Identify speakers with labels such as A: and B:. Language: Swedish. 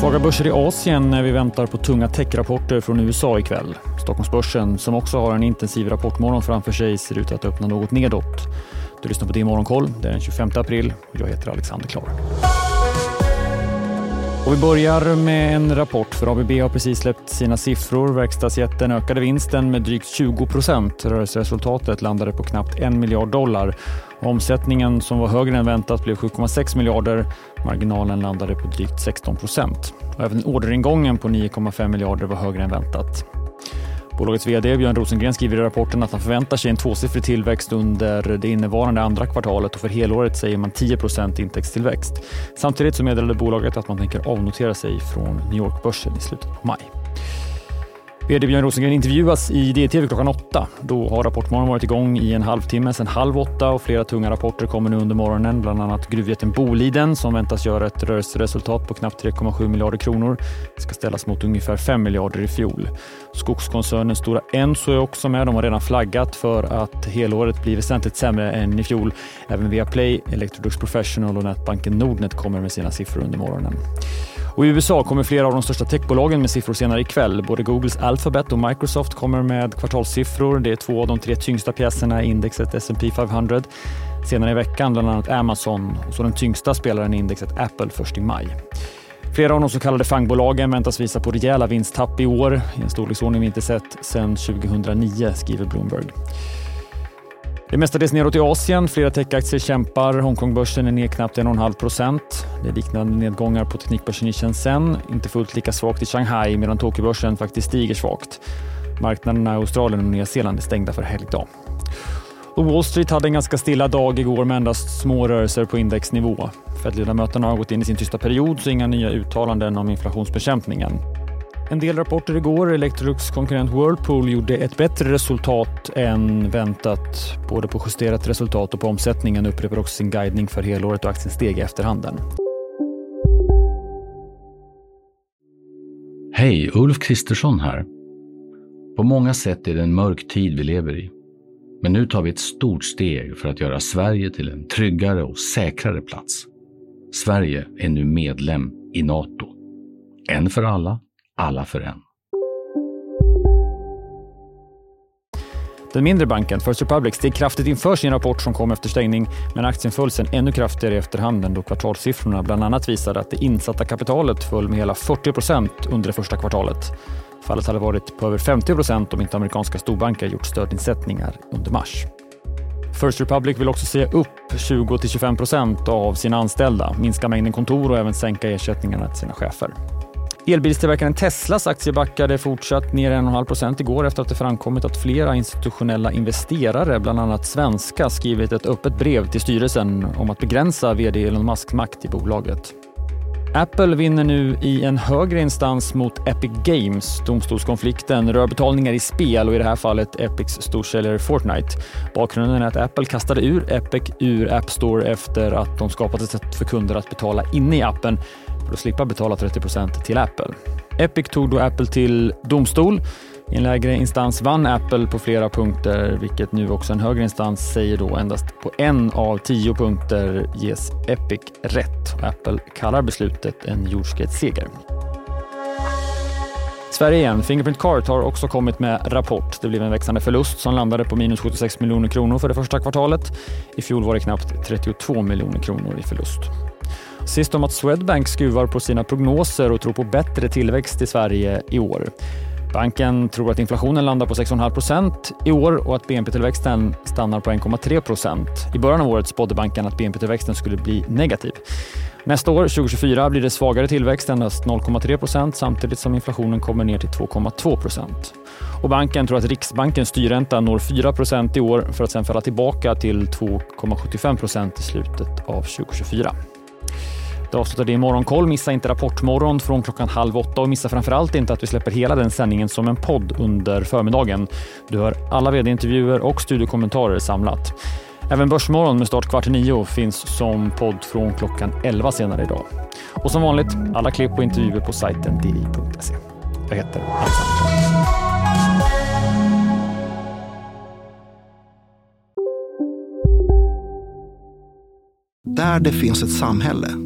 A: Svaga börser i Asien när vi väntar på tunga techrapporter från USA ikväll. Stockholmsbörsen, som också har en intensiv rapportmorgon framför sig, ser ut att öppna något nedåt. Du lyssnar på din Morgonkoll. Det är den 25 april och jag heter Alexander Klar. Och vi börjar med en rapport för ABB har precis släppt sina siffror. Verkstadsjätten ökade vinsten med drygt 20 procent. Rörelseresultatet landade på knappt 1 miljard dollar. Omsättningen som var högre än väntat blev 7,6 miljarder. Marginalen landade på drygt 16 procent. Även orderingången på 9,5 miljarder var högre än väntat. Bolagets vd Björn Rosengren skriver i rapporten att han förväntar sig en tvåsiffrig tillväxt under det innevarande andra kvartalet och för helåret säger man 10% intäktstillväxt. Samtidigt så meddelade bolaget att man tänker avnotera sig från New York-börsen i slutet på maj. VD Björn Rosengren intervjuas i DTV klockan åtta. Då har Rapportmorgon varit igång i en halvtimme sedan halv åtta och flera tunga rapporter kommer nu under morgonen. Bland annat gruvjätten Boliden som väntas göra ett rörelseresultat på knappt 3,7 miljarder kronor. Det ska ställas mot ungefär 5 miljarder i fjol. Skogskoncernen Stora Enso är också med. De har redan flaggat för att helåret blir väsentligt sämre än i fjol. Även Viaplay, Electrolux Professional och nätbanken Nordnet kommer med sina siffror under morgonen. Och I USA kommer flera av de största techbolagen med siffror senare ikväll. Både Googles Alphabet och Microsoft kommer med kvartalssiffror. Det är två av de tre tyngsta pjäserna i indexet S&P 500. Senare i veckan bland annat Amazon och så den tyngsta spelaren i indexet Apple först i maj. Flera av de så kallade fangbolagen väntas visa på rejäla vinsttapp i år i en storleksordning vi inte sett sedan 2009, skriver Bloomberg. Det är mestadels neråt i Asien. Flera techaktier kämpar. Hongkongbörsen är ner knappt 1,5 procent. Det är liknande nedgångar på teknikbörsen i Shenzhen. Inte fullt lika svagt i Shanghai medan Tokyobörsen faktiskt stiger svagt. Marknaderna i Australien och Nya Zeeland är stängda för helgdag. Och Wall Street hade en ganska stilla dag igår med endast små rörelser på indexnivå. Fed-ledamöterna har gått in i sin tysta period så inga nya uttalanden om inflationsbekämpningen. En del rapporter igår. Electrolux konkurrent Whirlpool gjorde ett bättre resultat än väntat. Både på justerat resultat och på omsättningen upprepar också sin guidning för helåret och aktien steg i efterhanden.
B: Hej, Ulf Kristersson här. På många sätt är det en mörk tid vi lever i. Men nu tar vi ett stort steg för att göra Sverige till en tryggare och säkrare plats. Sverige är nu medlem i Nato. En för alla, alla för en.
A: Den mindre banken, First Republic, steg kraftigt inför sin rapport som kom efter stängning, men aktien föll sen ännu kraftigare i efterhanden då kvartalssiffrorna bland annat visade att det insatta kapitalet föll med hela 40 procent under det första kvartalet. Fallet hade varit på över 50 procent om inte amerikanska storbanker gjort stödinsättningar under mars. First Republic vill också säga upp 20-25 procent av sina anställda, minska mängden kontor och även sänka ersättningarna till sina chefer. Elbilstillverkaren Teslas aktie backade fortsatt ner 1,5 procent igår efter att det framkommit att flera institutionella investerare, bland annat svenska, skrivit ett öppet brev till styrelsen om att begränsa vd Elon Musks makt i bolaget. Apple vinner nu i en högre instans mot Epic Games. Domstolskonflikten rör betalningar i spel och i det här fallet Epics storsäljare Fortnite. Bakgrunden är att Apple kastade ur Epic ur App Store efter att de skapat ett sätt för kunder att betala inne i appen för att slippa betala 30% till Apple. Epic tog då Apple till domstol. I en lägre instans vann Apple på flera punkter, vilket nu också en högre instans säger då endast på en av tio punkter ges Epic rätt. Apple kallar beslutet en jordskredsseger. Sverige igen. Fingerprint Card har också kommit med rapport. Det blev en växande förlust som landade på minus 76 miljoner kronor för det första kvartalet. I fjol var det knappt 32 miljoner kronor i förlust. Sist om att Swedbank skruvar på sina prognoser och tror på bättre tillväxt i Sverige i år. Banken tror att inflationen landar på 6,5 procent i år och att BNP-tillväxten stannar på 1,3 procent. I början av året spådde banken att BNP-tillväxten skulle bli negativ. Nästa år, 2024, blir det svagare tillväxt, endast 0,3 procent samtidigt som inflationen kommer ner till 2,2 procent. Och banken tror att Riksbankens styrränta når 4 procent i år för att sen falla tillbaka till 2,75 procent i slutet av 2024. Det avslutar det i Morgonkoll. Missa inte Rapportmorgon från klockan halv åtta och missa framförallt inte att vi släpper hela den sändningen som en podd under förmiddagen. Du hör alla vd-intervjuer och studiokommentarer samlat. Även Börsmorgon med start kvart i nio finns som podd från klockan 11 senare idag. Och som vanligt, alla klipp och intervjuer på sajten di.se. Jag heter Alexander
C: Där det finns ett samhälle